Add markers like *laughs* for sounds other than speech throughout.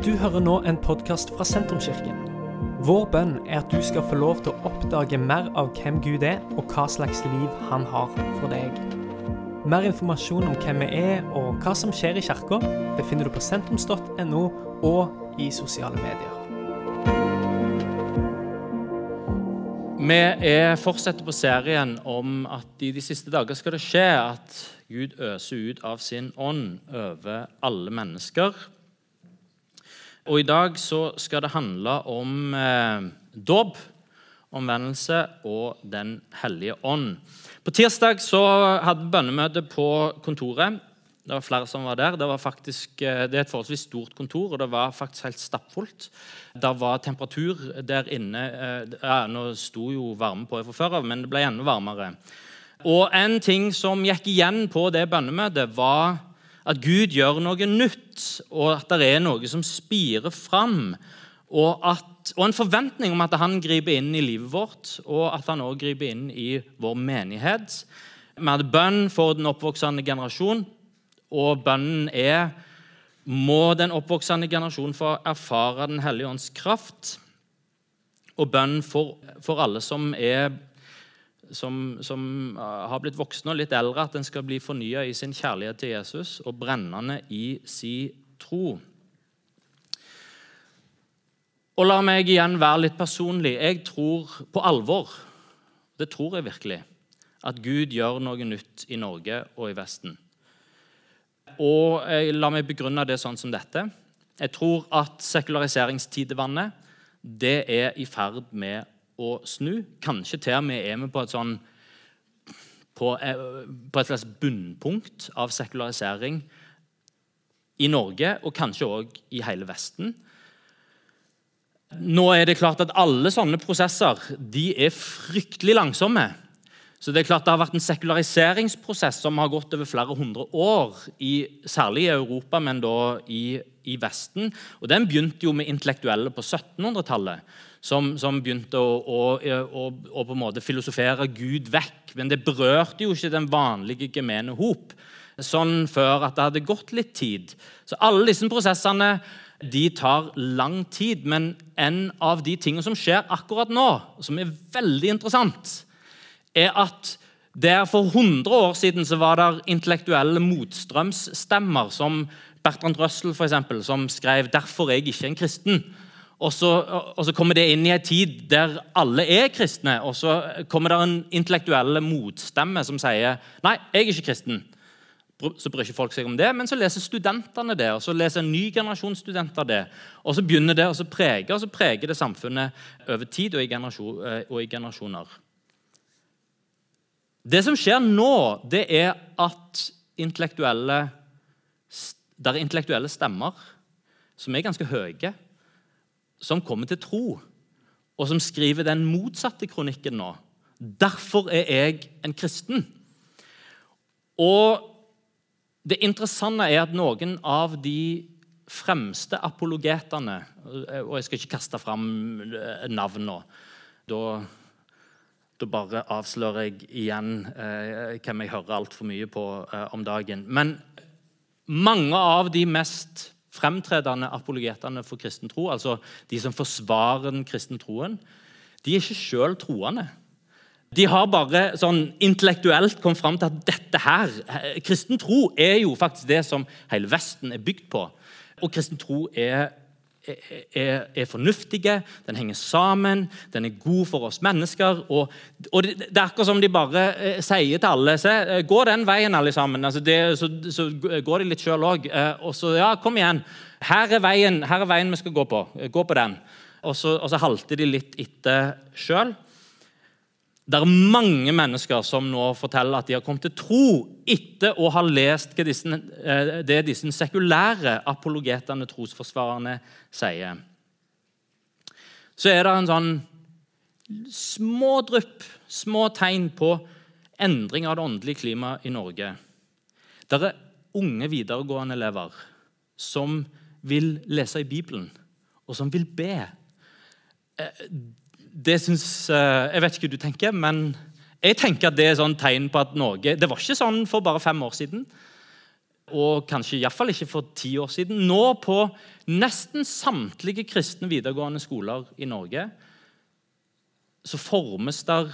Du hører nå en podkast fra Sentrumskirken. Vår bønn er at du skal få lov til å oppdage mer av hvem Gud er, og hva slags liv han har for deg. Mer informasjon om hvem vi er og hva som skjer i kirka, befinner du på sentrums.no og i sosiale medier. Vi er fortsetter på serien om at i de siste dager skal det skje at Gud øser ut av sin ånd over alle mennesker. Og I dag så skal det handle om eh, dåp, omvendelse og Den hellige ånd. På tirsdag så hadde vi bønnemøte på kontoret. Det var flere som var der. Det, var faktisk, eh, det er et forholdsvis stort kontor, og det var faktisk helt stappfullt. Det var temperatur der inne. eh, Ja, nå sto jo varme på fra før av, men det ble enda varmere. Og En ting som gikk igjen på det bønnemøtet, var at Gud gjør noe nytt, og at det er noe som spirer fram. Og, at, og en forventning om at han griper inn i livet vårt, og at han også griper inn i vår menighet. Vi hadde bønn for den oppvoksende generasjon, og bønnen er må den oppvoksende generasjon få erfare Den hellige ånds kraft. Og bønn for, for alle som, er, som, som uh, har blitt voksne og litt eldre, at en skal bli fornya i sin kjærlighet til Jesus og brennende i sin tro. Og la meg igjen være litt personlig. Jeg tror på alvor, det tror jeg virkelig, at Gud gjør noe nytt i Norge og i Vesten. Og jeg, La meg begrunne det sånn som dette. Jeg tror at sekulariseringstidevannet det er i ferd med å snu. Kanskje til og med er vi på et sånn på, på et slags bunnpunkt av sekularisering i Norge, og kanskje òg i hele Vesten. Nå er det klart at Alle sånne prosesser de er fryktelig langsomme. Så Det er klart det har vært en sekulariseringsprosess som har gått over flere hundre år, i, særlig i Europa, men da i, i, Vesten. Og Den begynte jo med intellektuelle på 1700-tallet, som, som, begynte å, å, å, å, på en måte filosofere Gud vekk. Men det berørte jo ikke den vanlige gemene hop sånn før at det hadde gått litt tid. Så alle disse prosessene de tar lang tid. Men en av de tingene som skjer akkurat nå, som er veldig interessant, er at der For 100 år siden så var det intellektuelle motstrømsstemmer, som Bertrand Russell, for eksempel, som skrev 'Derfor er jeg ikke en kristen'. Og så, og så, kommer det inn i en tid der alle er kristne, og så kommer det en intellektuelle motstemme som sier 'Nei, jeg er ikke kristen'. Så bryr ikke folk seg om det, men så leser studentene det, og så leser en ny generasjon studenter det. Og så begynner det å prege, og så preger det samfunnet over tid og i, generasjon, og i generasjoner. Det som skjer nå, det er at intellektuelle, det er intellektuelle stemmer som er ganske høye, som kommer til tro, og som skriver den motsatte kronikken nå. Derfor er jeg en kristen. Og det interessante er at noen av de fremste apologetene Og jeg skal ikke kaste fram navn nå. Da da bare avslører jeg igjen eh, hvem jeg hører altfor mye på eh, om dagen. Men mange av de mest fremtredende apologetene for kristen tro, altså de som forsvarer den kristne troen, de er ikke sjøl troende. De har bare sånn intellektuelt kommet fram til at dette her, eh, kristen tro er jo faktisk det som hele Vesten er bygd på. Og kristen tro er er, er, fornuftige, den henger sammen, den er god for oss mennesker. Og, og det, er akkurat som de bare eh, sier til alle se, eh, Gå den veien, alle sammen. Altså det, så, så, går de litt sjøl òg. Eh, og så ja, kom igjen. Her er, veien, her er veien vi skal gå på. Gå på den. Og så, og så halter de litt etter sjøl. Det er mange mennesker som nå forteller at de har kommet til tro etter å ha lest disse, eh, det disse sekulære apologetene, trosforsvarerne, sier. Så er det en sånn små drypp, små tegn på endring av det åndelige klimaet i Norge. Det er unge videregående elever som vil lese i Bibelen, og som vil be. Det syns eh, Jeg vet ikke hva du tenker, men jeg tenker at det er sånn tegn på at Norge Det var ikke sånn for bare fem år siden. og kanskje iallfall ikke for ti år siden. Nå på nesten samtlige kristne videregående skoler i Norge så formes der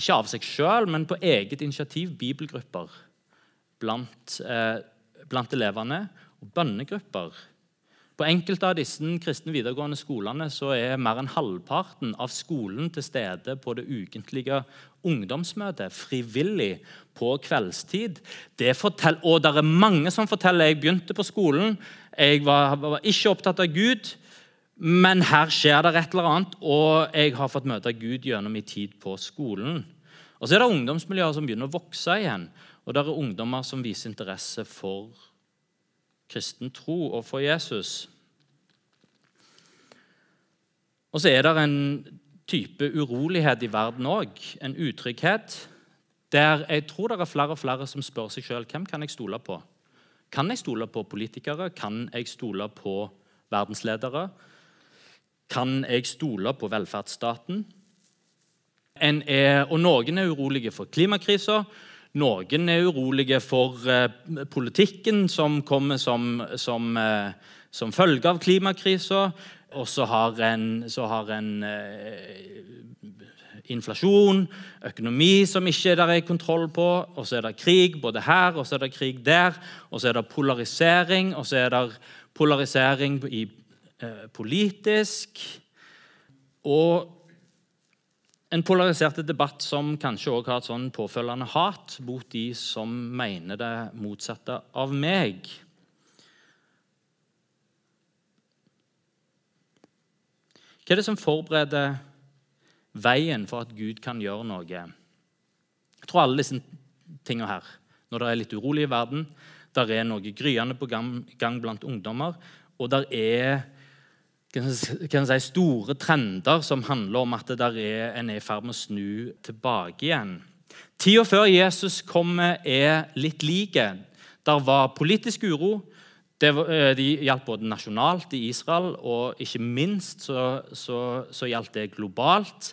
ikke av seg sjøl, men på eget initiativ bibelgrupper blant, eh, blant elevene og bønnegrupper. På enkelte av disse kristne videregående skolene så er mer enn halvparten av skolen til stede på det ukentlige ungdomsmøtet, frivillig, på kveldstid. Fortell, og det er mange som forteller jeg begynte på skolen, jeg var, var ikke opptatt av Gud, men her skjer det et eller annet, og jeg har fått møte Gud gjennom min tid på skolen. Og Så er det ungdomsmiljøer som begynner å vokse igjen, og det er ungdommer som viser interesse for kristen tro og for Jesus. Og så er det en type urolighet i verden òg, en utrygghet, der jeg tror det er flere og flere som spør seg sjøl hvem kan jeg stole på. Kan jeg stole på politikere? Kan jeg stole på verdensledere? Kan jeg stole på velferdsstaten? Er, og Noen er urolige for klimakrisa. Noen er urolige for eh, politikken som kommer som, som, eh, som følge av klimakrisa. Og så har en, så har en eh, inflasjon, økonomi som ikke der er kontroll på, og så er det krig både her og så er det krig der, og så er det polarisering, og så er det polarisering i, eh, politisk. Og en polarisert debatt som kanskje også har et sånn påfølgende hat mot de som mener det motsatte av meg. Hva er det som forbereder veien for at Gud kan gjøre noe? Jeg tror alle disse tingene her, når det er litt urolig i verden, der er noe gryende på gang blant ungdommer, og der er kan si, store trender som handler om at er, en er i ferd med å snu tilbake igjen. Tida før Jesus kommer, er litt like. Der var politisk uro. Det, eh, de gjaldt både nasjonalt i Israel, og ikke minst så, så, så gjaldt det globalt.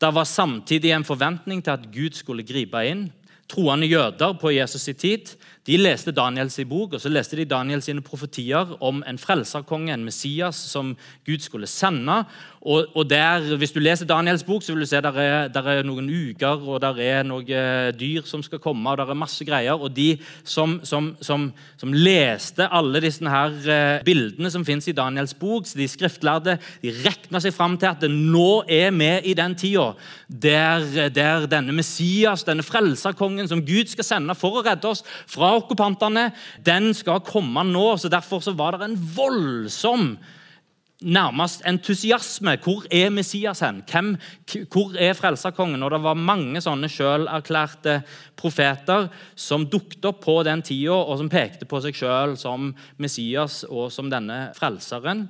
Det var samtidig en forventning til at Gud skulle gripe inn. Troende jøder på Jesus' i tid de leste Daniels bok, og så leste de Daniels profetier om en frelserkonge, en Messias, som Gud skulle sende. Og, og der, Hvis du leser Daniels bok, så vil du se der er, der er noen uker og der er noen dyr som skal komme. og der er masse greier. Og de som, som, som, som leste alle disse her eh, bildene som fins i Daniels bok, de skriftlærde, de regna seg fram til at nå er vi i den tida der, der denne Messias, denne frelserkongen som Gud skal sende for å redde oss fra okkupantene, den skal komme nå. så Derfor så var det en voldsom nærmest entusiasme. Hvor er Messias hen? Hvem, hvor er frelserkongen? Og Det var mange sånne sjølerklærte profeter som dukket opp på den tida, og som pekte på seg sjøl som Messias og som denne frelseren.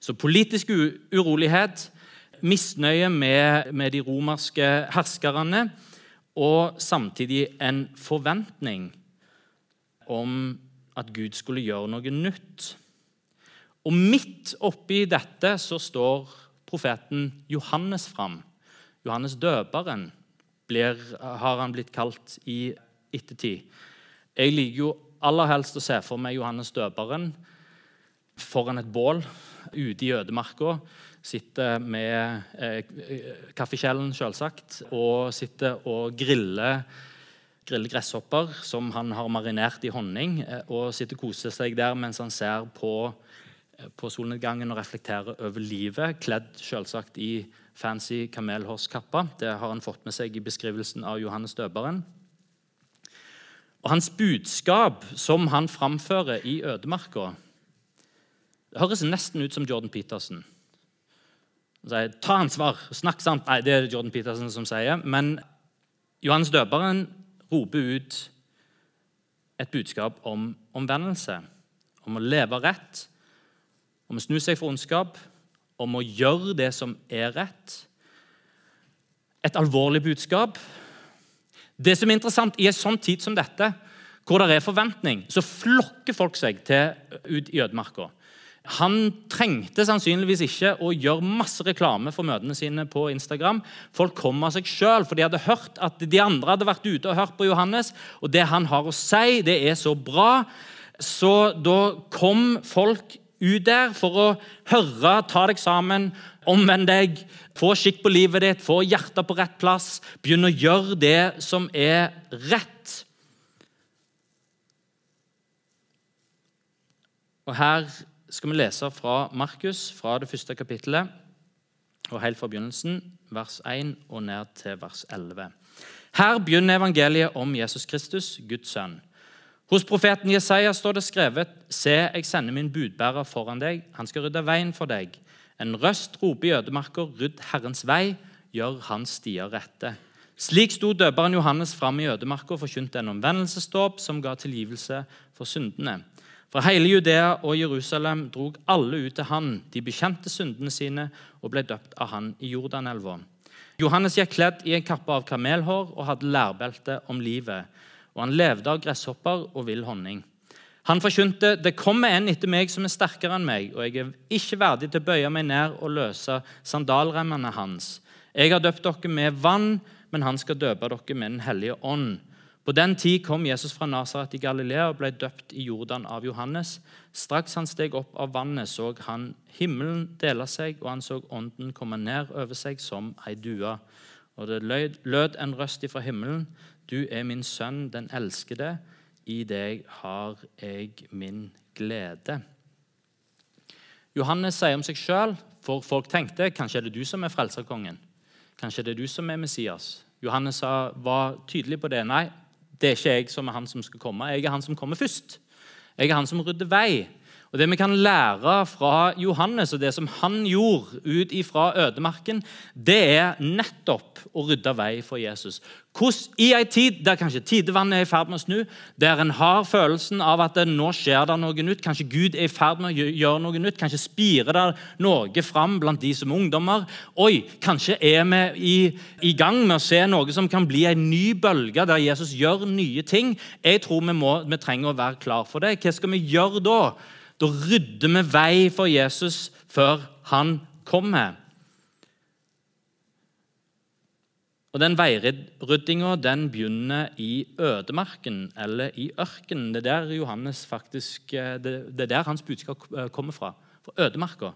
Så politisk urolighet, misnøye med, med de romerske herskerne og samtidig en forventning om at Gud skulle gjøre noe nytt. Og midt oppi dette så står profeten Johannes fram. Johannes døperen blir, har han blitt kalt i ettertid. Jeg liker jo aller helst å se for meg Johannes døperen foran et bål ute i ødemarka. Sitter med eh, kaffekjelen, selvsagt, og sitter og griller, griller gresshopper som han har marinert i honning. Eh, og sitter og koser seg der mens han ser på på solnedgangen og reflekterer over livet, kledd selvsagt i fancy kamelhårskappa. Det har han fått med seg i beskrivelsen av Johannes døperen. Og Hans budskap, som han framfører i ødemarka, høres nesten ut som Jordan Peterson. Sier 'ta ansvar', snakk sant. Nei, det er det Jordan Peterson som sier. Men Johannes døperen roper ut et budskap om omvendelse, om å leve rett om å snu seg for ondskap, om å gjøre det som er rett. Et alvorlig budskap. Det som er interessant I en sånn tid som dette, hvor det er forventning, så flokker folk seg til ut i ødemarka. Han trengte sannsynligvis ikke å gjøre masse reklame for møtene sine på Instagram. Folk kom av seg sjøl, for de hadde hørt at de andre hadde vært ute og hørt på Johannes. Og det han har å si, det er så bra. Så da kom folk ut der for å høre, ta deg sammen, omvend deg, få skikk på livet ditt, få hjertet på rett plass, begynne å gjøre det som er rett. Og Her skal vi lese fra Markus, fra det første kapittelet, og helt fra begynnelsen, vers 1 og ned til vers 11. Her begynner evangeliet om Jesus Kristus, Guds sønn. Hos profeten Jesaja står det skrevet.: Se, jeg sender min budbærer foran deg. Han skal rydde veien for deg. En røst roper i ødemarker, rydd Herrens vei, gjør hans stier rette. Slik sto døperen Johannes fram i ødemarka og forkynte en omvendelsesdåp som ga tilgivelse for syndene. Fra hele Judea og Jerusalem drog alle ut til han. De bekjente syndene sine og ble døpt av han i Jordanelva. Johannes gikk kledd i en kappe av kamelhår og hadde lærbelte om livet og han levde av gresshopper og vill honning. Han forkynte det kommer en etter meg som er sterkere enn meg, og jeg er ikke verdig til å bøye meg ned og løse sandalremmene hans. Jeg har døpt dere med vann, men han skal døpe dere med Den hellige ånd. På den tid kom Jesus fra Nasaret i Galilea og ble døpt i Jordan av Johannes. Straks han steg opp av vannet, så han himmelen dele seg, og han så ånden komme ned over seg som ei due. Og det lød en røst ifra himmelen. Du er min sønn, den elskede. I deg har jeg min glede. Johannes sier om seg sjøl, for folk tenkte kanskje er det du som er frelserkongen. Kanskje er det du som er Messias. Johannes var tydelig på det. Nei, det er ikke jeg som er han som skal komme. Jeg er han som kommer først. Jeg er han som rydder vei. Og Det vi kan lære fra Johannes og det som han gjorde ut ifra ødemarken, det er nettopp å rydde vei for Jesus. Hvordan, I en tid der kanskje tidevannet er i ferd med å snu, der en har følelsen av at nå skjer det noe nytt, kanskje Gud er i ferd med å gjøre noe nytt, kanskje spirer det noe fram blant de som er ungdommer Oi, kanskje er vi i, i gang med å se noe som kan bli en ny bølge, der Jesus gjør nye ting. Jeg tror vi, må, vi trenger å være klar for det. Hva skal vi gjøre da? Da rydder vi vei for Jesus før han kommer. Og Den veiryddinga begynner i ødemarken, eller i ørkenen. Det er der Johannes faktisk, eh, det, det er der hans budskap eh, kommer fra. Fra ødemarka.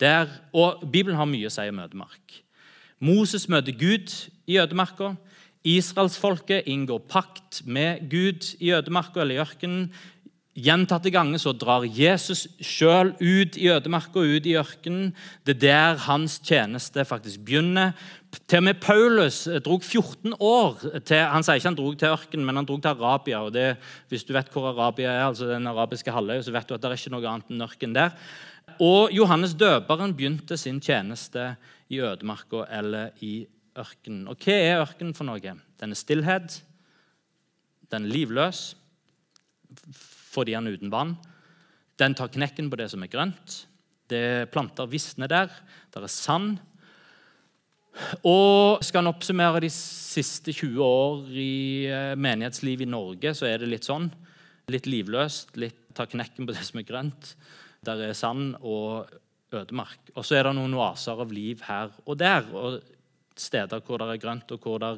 Der, og Bibelen har mye å si om ødemark. Moses møter Gud i ødemarka. Israelsfolket inngår pakt med Gud i ødemarka eller i ørkenen. Gjentatte ganger så drar Jesus sjøl ut i ødemarka ut i ørkenen. Det er der hans tjeneste faktisk begynner. Til og med Paulus drog 14 år til Han sier ikke han drog til ørkenen, men han drog til Arabia. og det, Hvis du vet hvor Arabia er, altså den arabiske halvøya, så vet du at det er ikke noe annet enn ørken der. Og Johannes døperen begynte sin tjeneste i ødemarka eller i ørkenen. Og hva er ørkenen for noe? Den er stillhet. Den er livløs fordi han er uten vann. Den tar knekken på det som er grønt. Det planter visner der. Der er sand. Og Skal en oppsummere de siste 20 år i eh, menighetslivet i Norge, så er det litt sånn. Litt livløst, litt tar knekken på det som er grønt. Der er sand og ødemark. Og så er det noen oaser av liv her og der. og Steder hvor det er grønt, og hvor det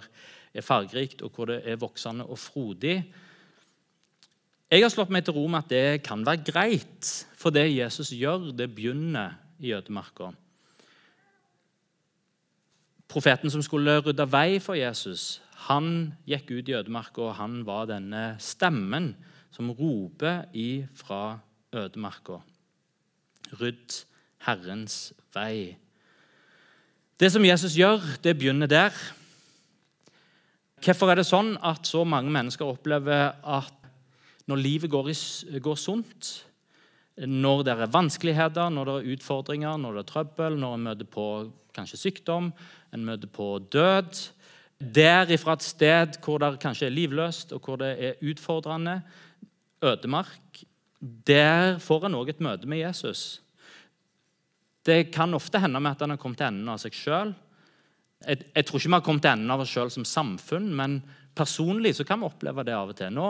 er fargerikt, og hvor det er voksende og frodig. Jeg har slått meg til ro med at det kan være greit, for det Jesus gjør, det begynner i ødemarka. Profeten som skulle rydde vei for Jesus, han gikk ut i ødemarka, og han var denne stemmen som roper ifra ødemarka. Rydd Herrens vei. Det som Jesus gjør, det begynner der. Hvorfor er det sånn at så mange mennesker opplever at når livet går, i, går sunt, når det er vanskeligheter, når det er utfordringer, når det er trøbbel, når en møter på kanskje sykdom, en møter på død Der ifra et sted hvor det kanskje er livløst og hvor det er utfordrende, ødemark, der får en òg et møte med Jesus. Det kan ofte hende med at en har kommet til enden av seg sjøl. Jeg, jeg, tror ikke vi har kommet til enden av oss sjøl som samfunn, men personlig så kan vi oppleve det av og til. Nå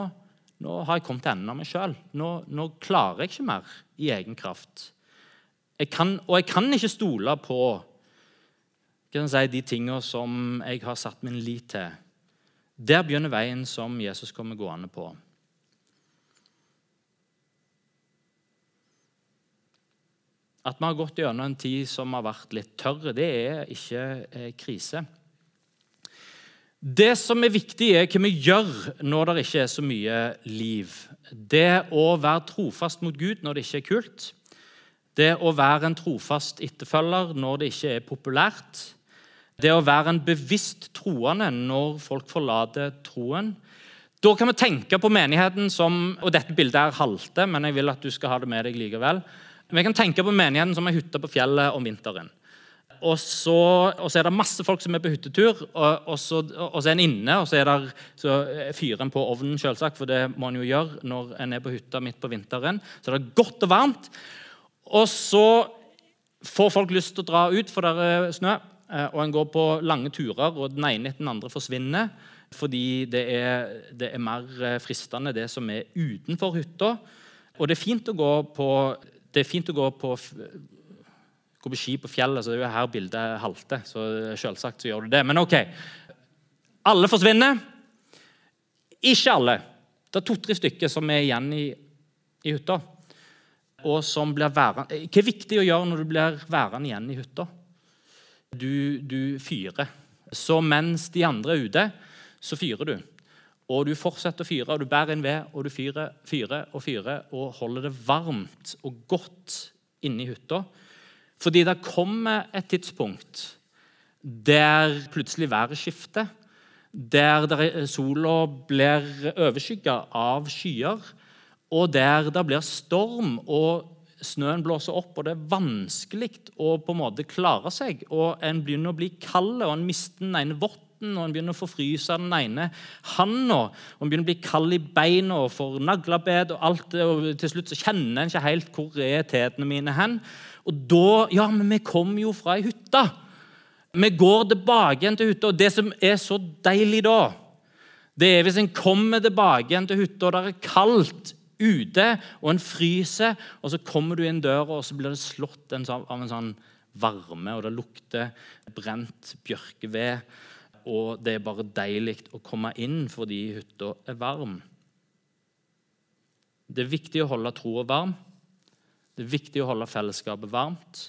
nå har jeg kommet til enden av meg sjøl. Nå, nå, klarer jeg ikke mer i egen kraft. Jeg kan, og jeg kan ikke stole på si, de tingene som jeg har satt min lit til. Der begynner veien som Jesus kommer gående på. At vi har gått gjennom en tid som har vært litt tørr, det er ikke eh, krise. Det som er viktig, er hva vi gjør når det ikke er så mye liv. Det å være trofast mot Gud når det ikke er kult. Det å være en trofast etterfølger når det ikke er populært. Det å være en bevisst troende når folk forlater troen. Da kan vi tenke på menigheten som og Dette bildet er halte, men jeg vil at du skal ha det med deg likevel. Vi kan tenke på menigheten som ei hytte på fjellet om vinteren. Og så, og så, er det masse folk som er på hyttetur, og, og, så, og så, er en inne. Og så, er der, så fyrer en på ovnen, selvsagt, for det må en jo gjøre når en er på hytta midt på vinteren. Så det er godt og varmt. Og så får folk lyst til å dra ut, for det er snø. Eh, og en går på lange turer, og den ene etter den andre forsvinner. Fordi det er, det er mer eh, fristende, det som er utenfor hytta. Og det er fint å gå på, det er fint å gå på gå på ski på fjellet, så det er jo her bildet halter. Så selvsagt så gjør du det. Men OK. Alle forsvinner. Ikke alle. Det er to-tre stykker som er igjen i, i hytta. Og som blir værende. Hva er viktig å gjøre når du blir værende igjen i hytta? Du, du fyrer. Så mens de andre er ute, så fyrer du. Og du fortsetter å fyre, og du bærer inn ved, og du fyrer, fyrer og fyrer og holder det varmt og godt inni hytta. Fordi det kommer et tidspunkt der plutselig været skifter. Der sola blir overskygga av skyer, og der det blir storm og snøen blåser opp, og det er vanskelig å på en måte klare seg. og En begynner å bli kald, og en mister den ene votten, og en begynner å forfryse den ene handa. Og en begynner å bli kald i beina og får naglebed, og alt det, og til slutt så kjenner en ikke helt hvor er tetene mine hen. Og da Ja, men vi kom jo fra ei hytte. Vi går tilbake igjen til hytta. Og det som er så deilig da, det er hvis en kommer tilbake igjen til hytta, og det er kaldt ute, og en fryser, og så kommer du inn døra, og så blir det slått sånn, av en sånn varme, og det lukter brent bjørkeved. Og det er bare deilig å komme inn fordi hytta er varm. Det er viktig å holde troa varm. Det er viktig å holde fellesskapet varmt.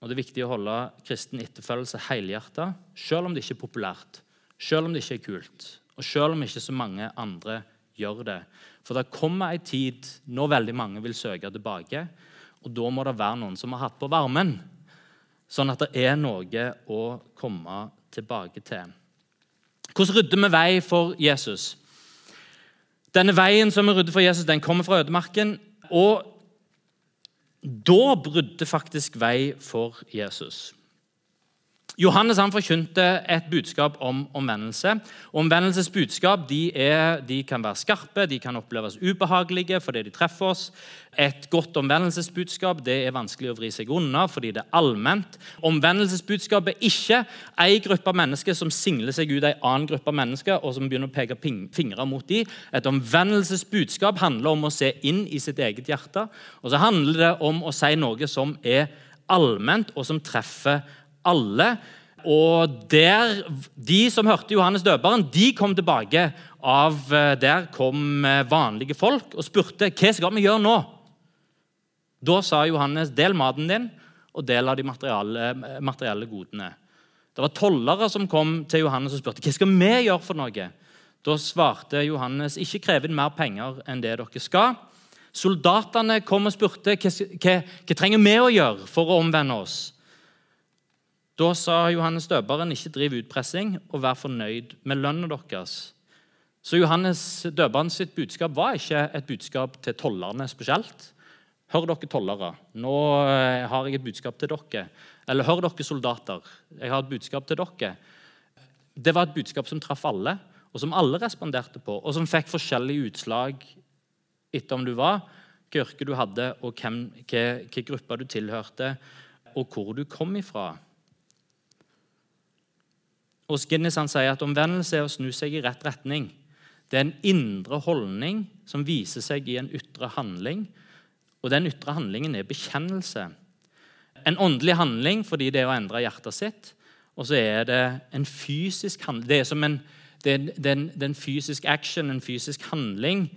Og det er viktig å holde kristen etterfølgelse helhjerta, selv om det ikke er populært, selv om det ikke er kult, og selv om ikke så mange andre gjør det. For det kommer ei tid når veldig mange vil søke tilbake, og da må det være noen som har hatt på varmen, sånn at det er noe å komme tilbake til. Hvordan rydder vi vei for Jesus? Denne veien som vi rydder for Jesus, den kommer fra ødemarken. og da brydde faktisk vei for Jesus. Johannes han forkynte et budskap om omvendelse. Omvendelsesbudskap de, er, de kan være skarpe, de kan oppleves ubehagelige fordi de treffer oss. Et godt omvendelsesbudskap det er vanskelig å vri seg unna fordi det er allment. Omvendelsesbudskap er ikke en gruppe mennesker som singler seg ut en annen gruppe mennesker og som begynner å peke fingre mot dem. Et omvendelsesbudskap handler om å se inn i sitt eget hjerte. Og så handler det om å si noe som er allment, og som treffer alle. Og der, De som hørte Johannes døperen, de kom tilbake. av eh, Der kom eh, vanlige folk og spurte hva skal vi gjøre nå. Da sa Johannes del maten din og del av de materielle, materielle godene. Det var tollere som kom til Johannes og spurte hva skal vi gjøre for noe. Da svarte Johannes ikke krev inn mer penger enn det dere skal. Soldatene kom og spurte hva, hva, hva trenger vi å gjøre for å omvende oss. Da sa Johannes døperen ikke driv utpressing og vær fornøyd med lønna deres. Så Johannes døperen sitt budskap var ikke et budskap til tollerne spesielt. Hør dere tollere, nå eh, har jeg et budskap til dere. Eller hør dere soldater, jeg har et budskap til dere. Det var et budskap som traff alle, og som alle responderte på, og som fikk forskjellige utslag etter om du var, hva yrke du hadde, og hvilken gruppe du tilhørte, og hvor du kom ifra. Og Skinnes han sier at omvendelse er å snu seg i rett retning. Det er en indre holdning som viser seg i en ytre handling. Og den ytre handlingen er bekjennelse. En åndelig handling fordi det er å endre hjertet sitt. Og så er det en fysisk handling. Det er som en, det er, det er en, det er en fysisk action, en fysisk handling.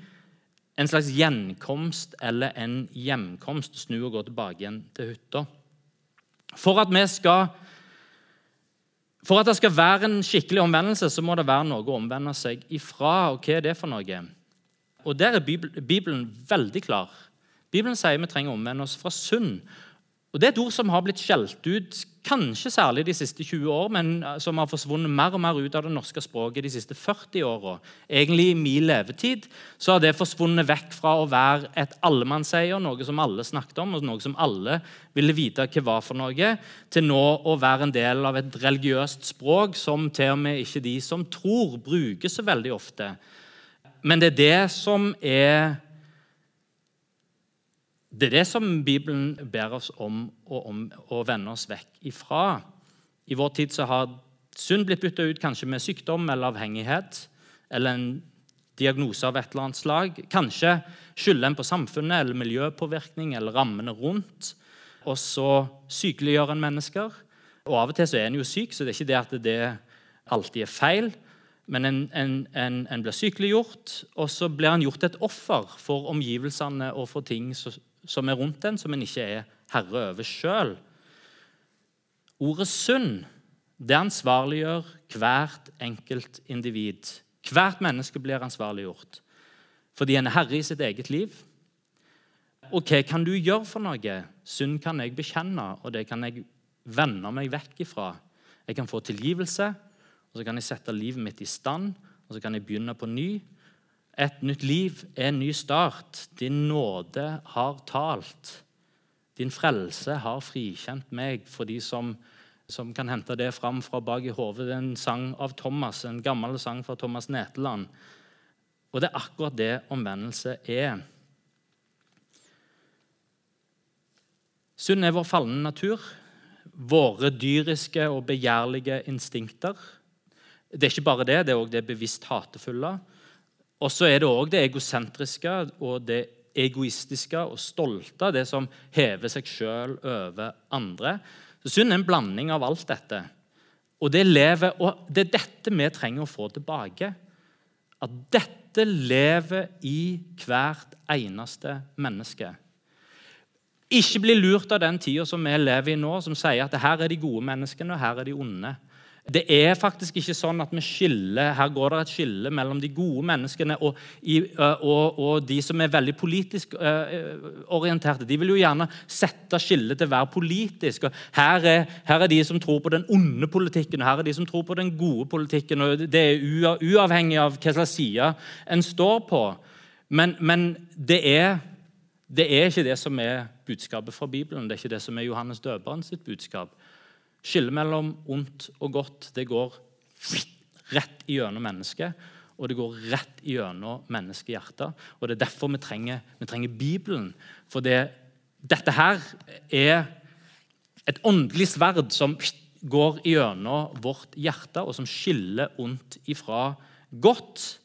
En slags gjenkomst eller en hjemkomst. Snu og gå tilbake igjen til hytta. For at, vi skal, for at det skal være en skikkelig omvendelse, så må det være noe å omvende seg ifra. Og hva er det for noe? Og Der er Bibelen veldig klar. Bibelen sier vi trenger å omvende oss fra synd. Og Det er et ord som har blitt skjelt ut kanskje særlig de siste 20 år, men eh, som har forsvunnet mer og mer ut av det norske språket de siste 40 åra. Egentlig i min levetid så har det forsvunnet vekk fra å være et allemannseie, noe som alle snakket om, og noe som alle ville vite hva var for noe, til nå å være en del av et religiøst språk som til og med ikke de som tror, bruker så veldig ofte. Men det er det som er det er det som Bibelen ber oss om å, om å vende oss vekk ifra. I vår tid så har synd blitt bytta ut kanskje med sykdom eller avhengighet eller en diagnose av et eller annet slag. Kanskje skylder en på samfunnet eller miljøpåvirkning eller rammene rundt. Og så sykeliggjør en mennesker. Og Av og til så er en jo syk, så det er ikke det at det alltid er feil. Men en, en, en, en blir sykeliggjort, og så blir en gjort et offer for omgivelsene og for ting som er rundt en, som en ikke er herre over sjøl. Ordet synd det ansvarliggjør hvert enkelt individ. Hvert menneske blir ansvarliggjort fordi en er herre i sitt eget liv. Og hva kan du gjøre for noe? Synd kan jeg bekjenne, og det kan jeg vende meg vekk ifra. Jeg kan få tilgivelse, og så kan jeg sette livet mitt i stand, og så kan jeg begynne på ny. Et nytt liv er en ny start. Din nåde har talt. Din frelse har frikjent meg for de som, som kan hente det fram fra bak i hodet. Det er en sang av Thomas, en gammel sang fra Thomas Neteland. Og det er akkurat det omvendelse er. Synd er vår falne natur, våre dyriske og begjærlige instinkter. Det er ikke bare det, det er òg det bevisst hatefulle. Og så er det òg det egosentriske og det egoistiske og stolte, det som hever seg sjøl over andre. Så Synd er en blanding av alt dette. Og det, lever, og det er dette vi trenger å få tilbake. At dette lever i hvert eneste menneske. Ikke bli lurt av den tida som vi lever i nå, som sier at her er de gode menneskene og her er de onde. Det er faktisk ikke sånn at vi skiller, Her går det et skille mellom de gode menneskene og, og, og de som er veldig politisk orienterte. De vil jo gjerne sette skillet til å være politisk. Her er, her, er, de som tror på den onde politikken, og her er de som tror på den gode politikken. og Det er uavhengig av hva slags side en står på. Men, men det, er, det er ikke det som er budskapet fra Bibelen. Det er ikke det som er Johannes døperen sitt budskap. Skillet mellom ondt og godt det går rett gjennom mennesket, og det går rett gjennom menneskehjertet. Og Det er derfor vi trenger, vi trenger Bibelen. For det, dette her er et åndelig sverd som går gjennom vårt hjerte, og som skiller ondt ifra godt.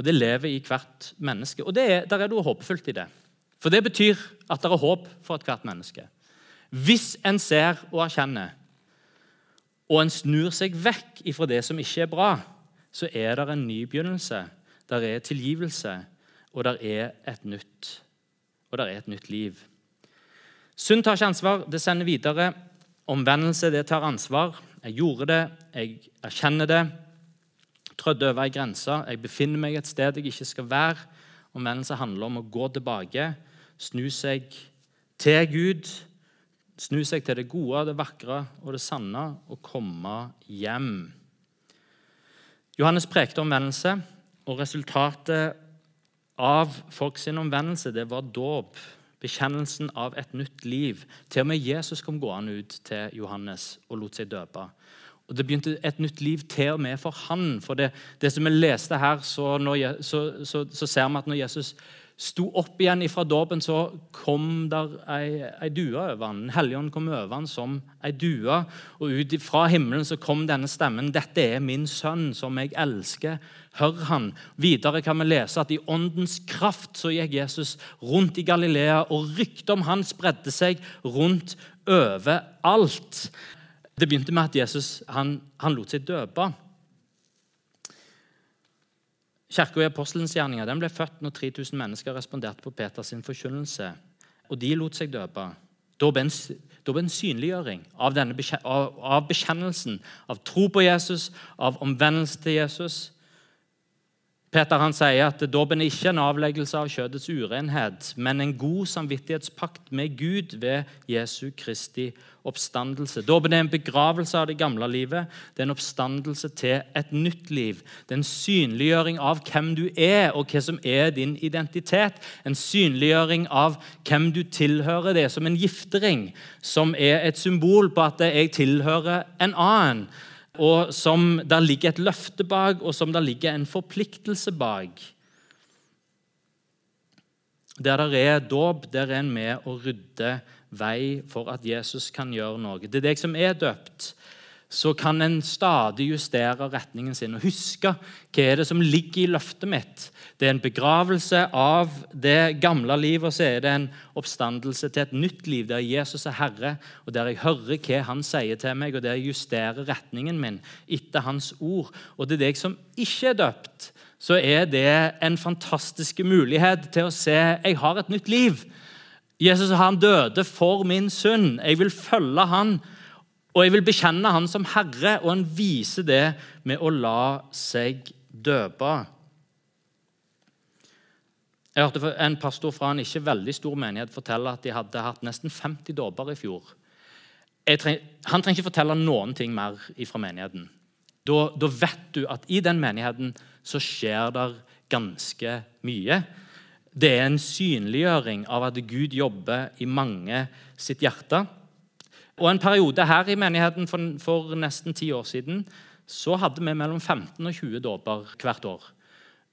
Og det lever i hvert menneske. Og er, der er noe håpefullt i det. For det betyr at det er håp for ethvert menneske. Hvis en ser og erkjenner, og en snur seg vekk ifra det som ikke er bra, så er det en ny begynnelse. Der er tilgivelse, og der er et nytt, og der er et nytt liv. Synd tar ikke ansvar, det sender videre. Omvendelse, det tar ansvar. Jeg gjorde det, jeg erkjenner det trødd over ei grense. Jeg befinner meg et sted jeg ikke skal være. Omvendelse handler om å gå tilbake, snu seg til Gud, snu seg til det gode, det vakre og det sanne og komme hjem. Johannes prekte omvendelse, og resultatet av folks omvendelse det var dåp. Bekjennelsen av et nytt liv. Til og med Jesus kom gående ut til Johannes og lot seg døpe. Og Det begynte et nytt liv til og med for han. For det, det som vi leste her, så, når, så, så, så, ser vi at når Jesus sto opp igjen fra dåpen, så kom der ei, ei due over han. Den hellige ånd kom over han som ei due. Og ut fra himmelen så kom denne stemmen. 'Dette er min sønn, som jeg elsker. Hør han.' Videre kan vi lese at i åndens kraft så gikk Jesus rundt i Galilea, og ryktet om han spredde seg rundt overalt. Det begynte med at Jesus han, han lot seg døpe. Kirka i apostelens gjerninger den ble født når 3000 mennesker responderte på Peters forkynnelse. Og de lot seg døpe. Da ble en, synliggjøring av, denne, av, av bekjennelsen, av tro på Jesus, av omvendelse til Jesus. Peter han sier at dåpen er ikke en avleggelse av kjødets urenhet, men en god samvittighetspakt med Gud ved Jesu Kristi oppstandelse. Dåpen er en begravelse av det gamle livet. Det er en oppstandelse til et nytt liv. Det er en synliggjøring av hvem du er, og hva som er din identitet. En synliggjøring av hvem du tilhører. Det er som en giftering, som er et symbol på at jeg tilhører en annen og som der ligger et løfte bak, og som der ligger en forpliktelse bak. Der det er dåp, der er en med å rydde vei for at Jesus kan gjøre noe. Det er deg som er døpt så kan en stadig justere retningen sin og huske hva er det som ligger i løftet mitt. Det er en begravelse av det gamle livet, og så er det en oppstandelse til et nytt liv, der Jesus er Herre, og der jeg hører hva Han sier til meg, og der jeg justerer retningen min etter Hans ord. Og det er deg som ikke er døpt, så er det en fantastisk mulighet til å se jeg har et nytt liv. Jesus han døde for min synd. Jeg vil følge han og jeg vil bekjenne han som Herre, og han viser det med å la seg døpe. Jeg hørte en pastor fra en ikke veldig stor menighet fortelle at de hadde hatt nesten 50 dåper i fjor. Treng, han trenger ikke fortelle noen ting mer fra menigheten. Da, da, vet du at i den menigheten så skjer det ganske mye. Det er en synliggjøring av at Gud jobber i mange sitt hjerte. Og En periode her i menigheten for, for nesten ti år siden så hadde vi mellom 15 og 20 dåper hvert år.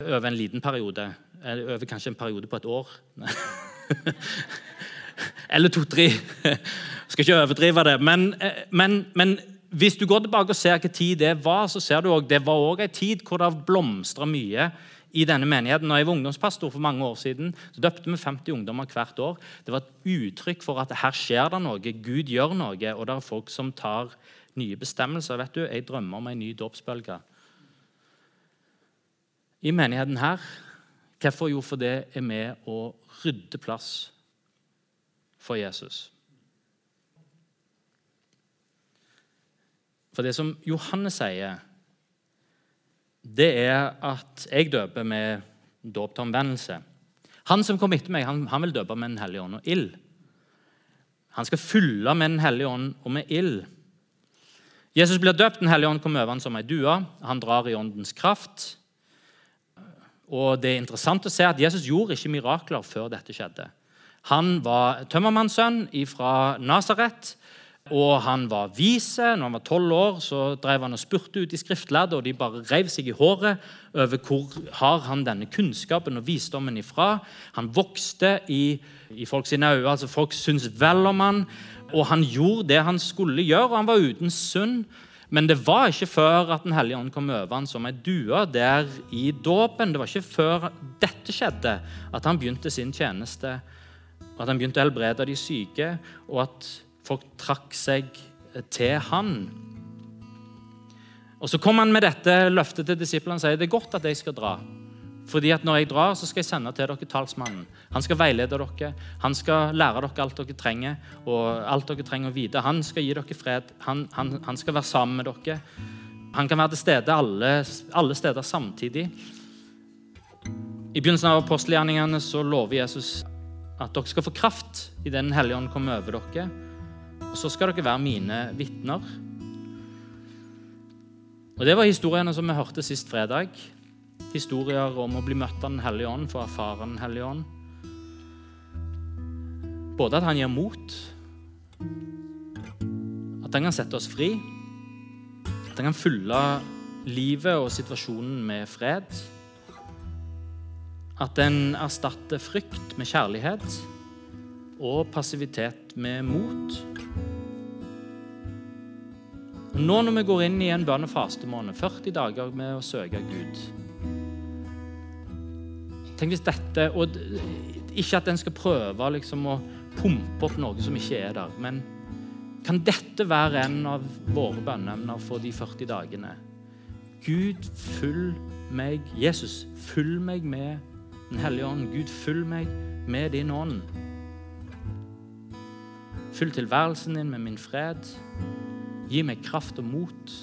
Over en liten periode. Over kanskje en periode på et år. *laughs* Eller to-tre. *laughs* Skal ikke overdrive det. Men, eh, men, men, hvis du går tilbake og ser hvilken tid det var, så ser du også, det var også en tid hvor det blomstra mye i denne menigheten. Når jeg var ungdomspastor for mange år siden, så døpte vi 50 ungdommer hvert år. Det var et uttrykk for at her skjer det noe, Gud gjør noe, og det er folk som tar nye bestemmelser. Vet du, Jeg drømmer om en ny dåpsbølge. I menigheten her Hvorfor? Jo, for det er med å rydde plass for Jesus. For det som Johannes sier det er at jeg døper med dåp til omvendelse. Han som kom etter meg, han, han vil døpe med Den hellige ånd og ild. Han skal fylle med Den hellige ånd og med ild. Jesus blir døpt, Den hellige ånd kommer over han som ei due. Han drar i åndens kraft. Og Det er interessant å se at Jesus gjorde ikke mirakler før dette skjedde. Han var tømmermannssønn fra Nasaret. Og han var vise. Når han var tolv år, så drev han og spurte ut i skriftlærde, og de bare rev seg i håret over hvor har han denne kunnskapen og visdommen ifra. Han vokste i, i folk sine øyne. altså Folk syntes vel om han, og han gjorde det han skulle gjøre, og han var uten synd. Men det var ikke før at Den hellige ånd kom over han som ei due der i dåpen. Det var ikke før dette skjedde, at han begynte sin tjeneste. At han begynte å helbrede de syke, og at Folk trakk seg til han. Og Så kom han med dette løftet til disiplene og sier det er godt at jeg skal dra. Fordi at Når jeg drar, så skal jeg sende til dere talsmannen. Han skal veilede dere. Han skal lære dere alt dere trenger og alt dere trenger å vite. Han skal gi dere fred. Han, han, han skal være sammen med dere. Han kan være til stede alle, alle steder samtidig. I begynnelsen av apostelgjerningene så lover Jesus at dere skal få kraft i Den hellige ånd kommer over dere. Og så skal dere være mine vitner. Og Det var historiene som vi hørte sist fredag. Historier om å bli møtt av Den hellige ånd, å erfare Den hellige ånd. Både at han gir mot, at han kan sette oss fri, at han kan fylle livet og situasjonen med fred. At en erstatter frykt med kjærlighet og passivitet med mot. Nå når vi går inn i en bønn- og fastemåned, 40 dager med å søke Gud Tenk hvis dette og Ikke at en skal prøve liksom, å pumpe opp noe som ikke er der, men kan dette være en av våre bønneemner for de 40 dagene? Gud, fyll meg Jesus, fyll meg med Den hellige ånd. Gud, fyll meg med din ånd. Fyll tilværelsen din med min fred. Gi meg kraft og mot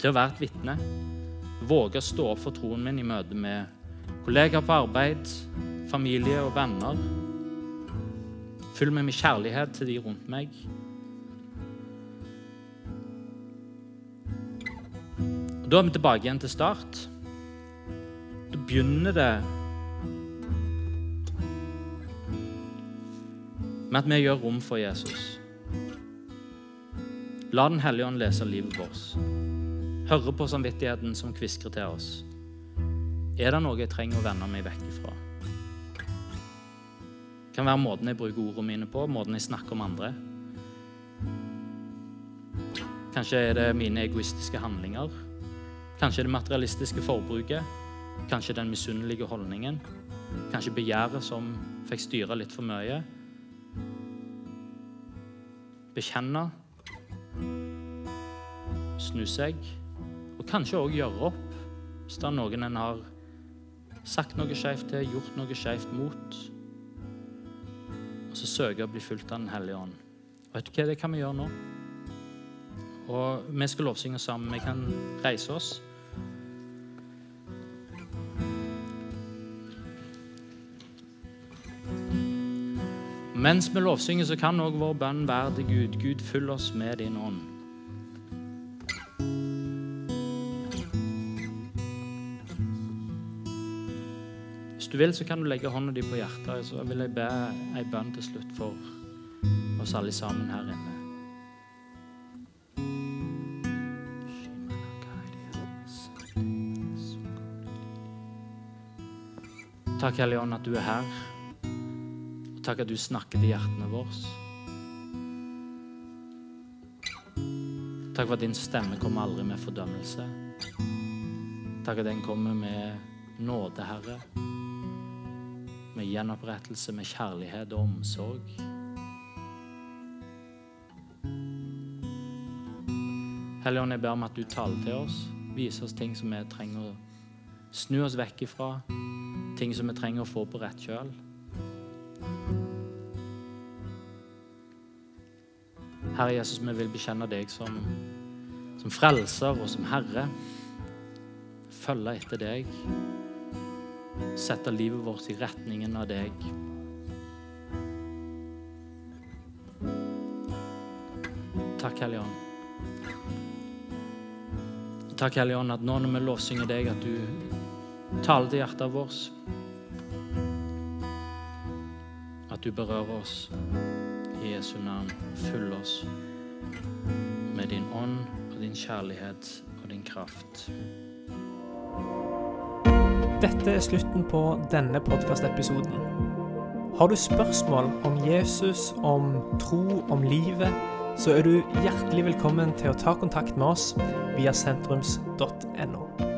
til å være et vitne. Våge å stå opp for troen min i møte med kollegaer på arbeid, familie og venner. Fyll meg med kjærlighet til de rundt meg. Og Da er vi tilbake igjen til start. Da begynner det med at vi gjør rom for Jesus. La Den hellige ånd lese livet vårt. Høre på samvittigheten som kviskrer til oss. Er det noe jeg trenger å vende meg vekk ifra? Det kan være måten jeg bruker ordene mine på, måten jeg snakker om andre. Kanskje er det mine egoistiske handlinger. Kanskje det materialistiske forbruket. Kanskje den misunnelige holdningen. Kanskje begjæret som fikk styre litt for mye. Bekjenne. Snu seg. Og kanskje òg gjøre opp hvis det er noen en har sagt noe skeivt til, gjort noe skeivt mot. Og så søke å bli fulgt av Den hellige ånd. Og vet du hva, det kan vi gjøre nå. Og vi skal lovsynge sammen. Vi kan reise oss. Mens vi lovsynger, så kan òg vår bønn være til Gud. Gud, fyll oss med din ånd. Hvis du vil, så kan du legge hånda di på hjertet, så vil jeg be ei bønn til slutt for oss alle sammen her inne. Takk, Hellige Ånd, at du er her. Takk at du snakker til hjertene våre. Takk for at din stemme kommer aldri med fordømmelse. Takk at den kommer med nåde, Herre. Med gjenopprettelse, med kjærlighet og omsorg. Hellige Ånd, jeg ber om at du taler til oss. Viser oss ting som vi trenger å snu oss vekk ifra. Ting som vi trenger å få på rett kjøl. Herre Jesus, vi vil bekjenne deg som, som frelser og som herre. Følge etter deg. Sette livet vårt i retningen av deg. Takk, Hellige Ånd. Takk, Hellige Ånd, at nå når vi lovsynger deg, at du taler til hjertet vårt. At du berører oss Jesu navn. Fyll oss med din ånd og din kjærlighet og din kraft. Dette er slutten på denne podkastepisoden. Har du spørsmål om Jesus, om tro, om livet, så er du hjertelig velkommen til å ta kontakt med oss via sentrums.no.